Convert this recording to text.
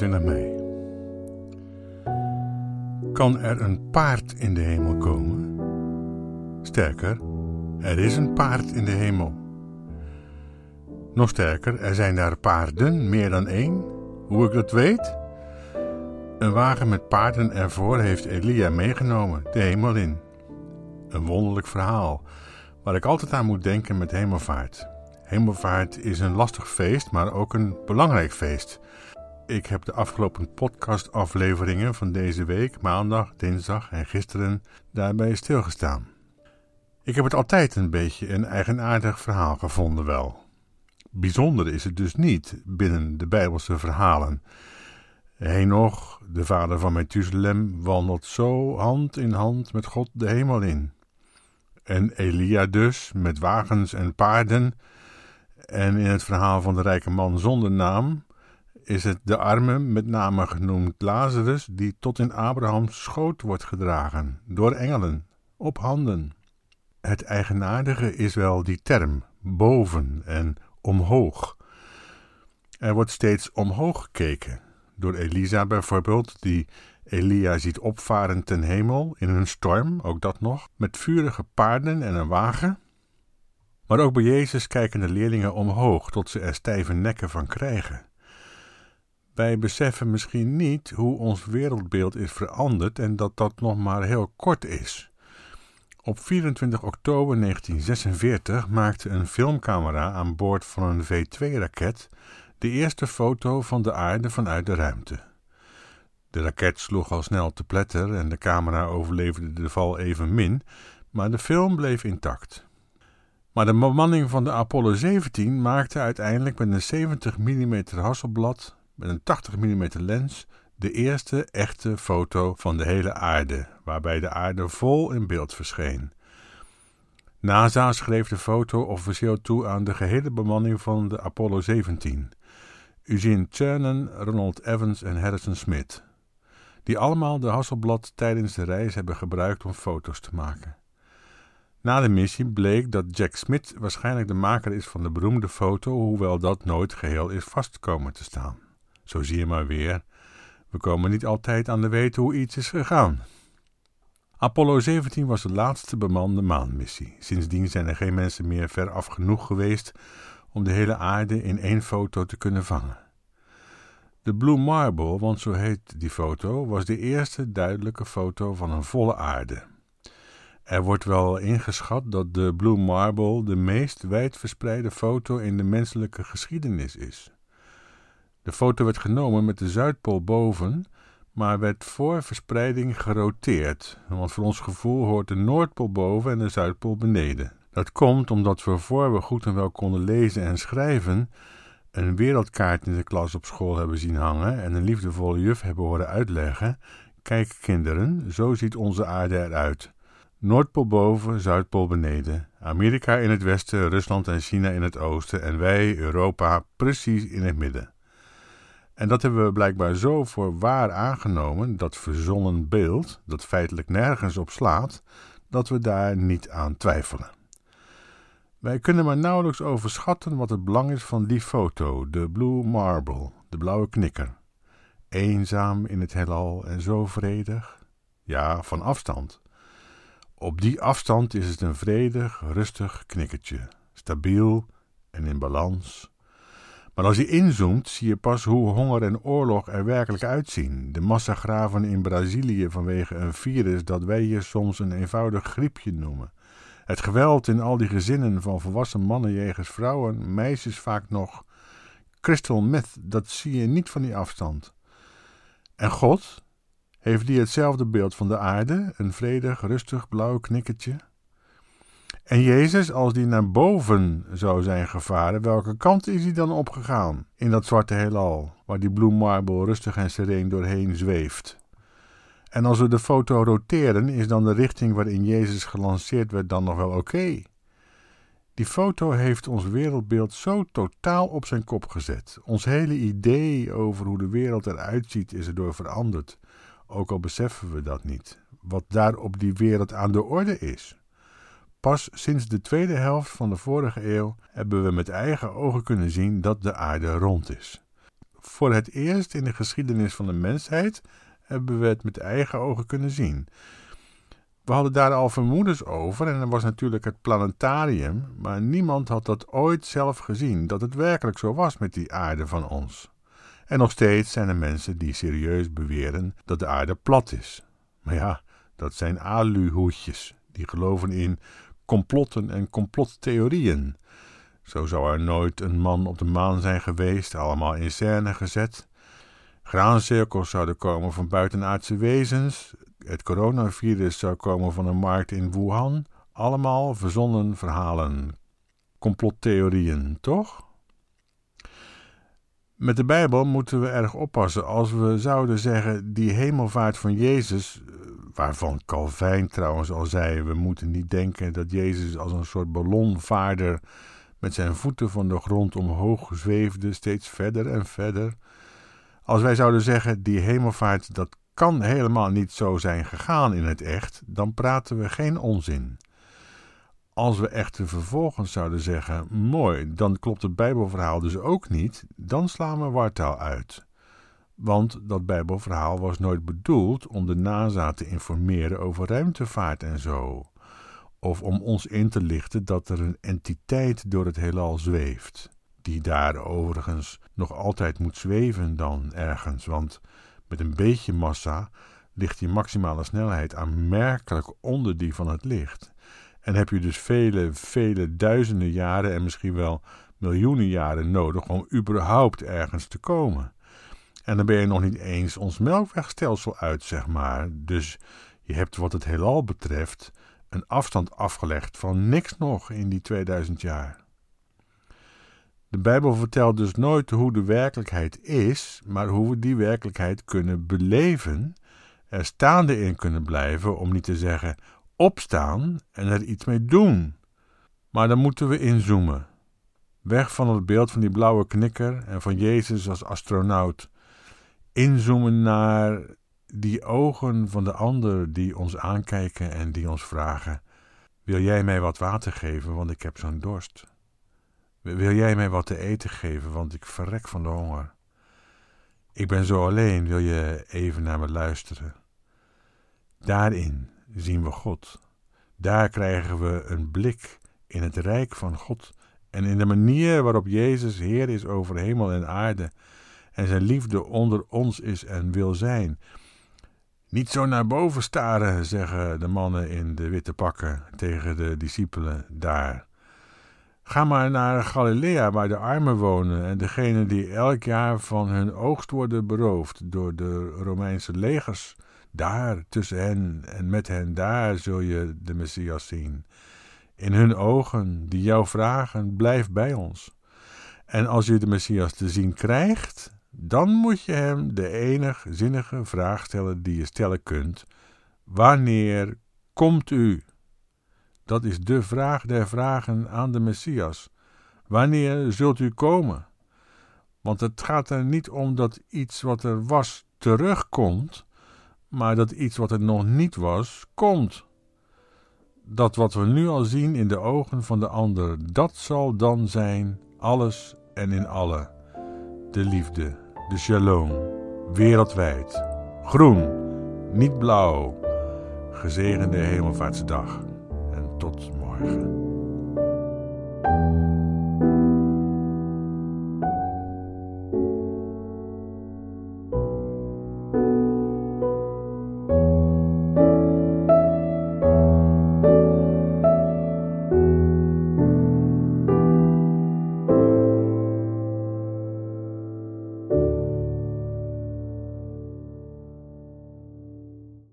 u naar mij. Kan er een paard in de hemel komen? Sterker, er is een paard in de hemel. Nog sterker, er zijn daar paarden, meer dan één. Hoe ik dat weet? Een wagen met paarden ervoor heeft Elia meegenomen, de hemel in. Een wonderlijk verhaal, waar ik altijd aan moet denken met hemelvaart. Hemelvaart is een lastig feest, maar ook een belangrijk feest. Ik heb de afgelopen podcastafleveringen van deze week, maandag, dinsdag en gisteren, daarbij stilgestaan. Ik heb het altijd een beetje een eigenaardig verhaal gevonden wel. Bijzonder is het dus niet binnen de Bijbelse verhalen. Henoch, de vader van Methuselem, wandelt zo hand in hand met God de hemel in. En Elia dus, met wagens en paarden, en in het verhaal van de rijke man zonder naam is het de arme, met name genoemd Lazarus, die tot in Abrahams schoot wordt gedragen door engelen op handen. Het eigenaardige is wel die term boven en omhoog. Er wordt steeds omhoog gekeken, door Elisa bijvoorbeeld, die Elia ziet opvaren ten hemel in een storm, ook dat nog, met vurige paarden en een wagen. Maar ook bij Jezus kijken de leerlingen omhoog tot ze er stijve nekken van krijgen. Wij beseffen misschien niet hoe ons wereldbeeld is veranderd en dat dat nog maar heel kort is. Op 24 oktober 1946 maakte een filmcamera aan boord van een V-2-raket de eerste foto van de aarde vanuit de ruimte. De raket sloeg al snel te pletter en de camera overleefde de val evenmin, maar de film bleef intact. Maar de bemanning van de Apollo 17 maakte uiteindelijk met een 70 mm Hasselblad met een 80 mm lens de eerste echte foto van de hele aarde, waarbij de aarde vol in beeld verscheen. NASA schreef de foto officieel toe aan de gehele bemanning van de Apollo 17. Eugene Cernan, Ronald Evans en Harrison Smith, die allemaal de Hasselblad tijdens de reis hebben gebruikt om foto's te maken. Na de missie bleek dat Jack Smith waarschijnlijk de maker is van de beroemde foto, hoewel dat nooit geheel is vastkomen te staan. Zo zie je maar weer, we komen niet altijd aan de weten hoe iets is gegaan. Apollo 17 was de laatste bemande maanmissie. Sindsdien zijn er geen mensen meer ver af genoeg geweest om de hele aarde in één foto te kunnen vangen. De Blue Marble, want zo heet die foto, was de eerste duidelijke foto van een volle aarde. Er wordt wel ingeschat dat de Blue Marble de meest wijdverspreide foto in de menselijke geschiedenis is. De foto werd genomen met de Zuidpool boven, maar werd voor verspreiding geroteerd, want voor ons gevoel hoort de Noordpool boven en de Zuidpool beneden. Dat komt omdat we voor we goed en wel konden lezen en schrijven, een wereldkaart in de klas op school hebben zien hangen en een liefdevolle juf hebben horen uitleggen: Kijk, kinderen, zo ziet onze aarde eruit. Noordpool boven, Zuidpool beneden. Amerika in het westen, Rusland en China in het oosten en wij, Europa, precies in het midden. En dat hebben we blijkbaar zo voor waar aangenomen, dat verzonnen beeld, dat feitelijk nergens op slaat, dat we daar niet aan twijfelen. Wij kunnen maar nauwelijks overschatten wat het belang is van die foto, de Blue Marble, de blauwe knikker. Eenzaam in het heelal en zo vredig. Ja, van afstand. Op die afstand is het een vredig, rustig knikkertje, stabiel en in balans. Maar als je inzoomt, zie je pas hoe honger en oorlog er werkelijk uitzien. De massagraven in Brazilië vanwege een virus dat wij hier soms een eenvoudig griepje noemen. Het geweld in al die gezinnen van volwassen mannen jegens vrouwen, meisjes vaak nog. Crystal meth, dat zie je niet van die afstand. En God, heeft die hetzelfde beeld van de aarde, een vredig, rustig blauw knikkertje? En Jezus, als die naar boven zou zijn gevaren, welke kant is hij dan opgegaan? In dat zwarte heelal, waar die Blue Marble rustig en sereen doorheen zweeft. En als we de foto roteren, is dan de richting waarin Jezus gelanceerd werd dan nog wel oké? Die foto heeft ons wereldbeeld zo totaal op zijn kop gezet. Ons hele idee over hoe de wereld eruit ziet is erdoor veranderd ook al beseffen we dat niet, wat daar op die wereld aan de orde is. Pas sinds de tweede helft van de vorige eeuw hebben we met eigen ogen kunnen zien dat de aarde rond is. Voor het eerst in de geschiedenis van de mensheid hebben we het met eigen ogen kunnen zien. We hadden daar al vermoedens over en er was natuurlijk het planetarium, maar niemand had dat ooit zelf gezien, dat het werkelijk zo was met die aarde van ons. En nog steeds zijn er mensen die serieus beweren dat de aarde plat is. Maar ja, dat zijn aluhoedjes, die geloven in complotten en complottheorieën. Zo zou er nooit een man op de maan zijn geweest, allemaal in scène gezet. Graancirkels zouden komen van buitenaardse wezens. Het coronavirus zou komen van een markt in Wuhan. Allemaal verzonnen verhalen. Complottheorieën, toch? Met de Bijbel moeten we erg oppassen als we zouden zeggen die hemelvaart van Jezus, waarvan Calvijn trouwens al zei, we moeten niet denken dat Jezus als een soort ballonvaarder met zijn voeten van de grond omhoog zweefde, steeds verder en verder. Als wij zouden zeggen, die hemelvaart, dat kan helemaal niet zo zijn gegaan in het echt, dan praten we geen onzin. Als we echter vervolgens zouden zeggen, mooi, dan klopt het Bijbelverhaal dus ook niet, dan slaan we wartaal uit. Want dat Bijbelverhaal was nooit bedoeld om de NASA te informeren over ruimtevaart en zo. Of om ons in te lichten dat er een entiteit door het heelal zweeft die daar overigens nog altijd moet zweven dan ergens, want met een beetje massa ligt die maximale snelheid aanmerkelijk onder die van het licht. En heb je dus vele, vele duizenden jaren en misschien wel miljoenen jaren nodig om überhaupt ergens te komen. En dan ben je nog niet eens ons melkwegstelsel uit, zeg maar. Dus je hebt wat het heelal betreft een afstand afgelegd van niks nog in die 2000 jaar. De Bijbel vertelt dus nooit hoe de werkelijkheid is, maar hoe we die werkelijkheid kunnen beleven, er staande in kunnen blijven, om niet te zeggen opstaan en er iets mee doen. Maar dan moeten we inzoomen. Weg van het beeld van die blauwe knikker en van Jezus als astronaut. Inzoomen naar die ogen van de ander die ons aankijken en die ons vragen: Wil jij mij wat water geven, want ik heb zo'n dorst? Wil jij mij wat te eten geven, want ik verrek van de honger? Ik ben zo alleen, wil je even naar me luisteren? Daarin zien we God. Daar krijgen we een blik in het rijk van God en in de manier waarop Jezus Heer is over hemel en aarde en zijn liefde onder ons is en wil zijn. Niet zo naar boven staren, zeggen de mannen in de witte pakken tegen de discipelen daar. Ga maar naar Galilea, waar de armen wonen en degenen die elk jaar van hun oogst worden beroofd door de Romeinse legers. Daar, tussen hen en met hen, daar zul je de Messias zien. In hun ogen, die jou vragen, blijf bij ons. En als je de Messias te zien krijgt, dan moet je hem de enig zinnige vraag stellen die je stellen kunt: Wanneer komt u? Dat is de vraag der vragen aan de Messias. Wanneer zult u komen? Want het gaat er niet om dat iets wat er was terugkomt, maar dat iets wat er nog niet was, komt. Dat wat we nu al zien in de ogen van de ander, dat zal dan zijn alles en in alle. De liefde, de shalom, wereldwijd. Groen, niet blauw. Gezegende hemelvaartsdag. Tot morgen.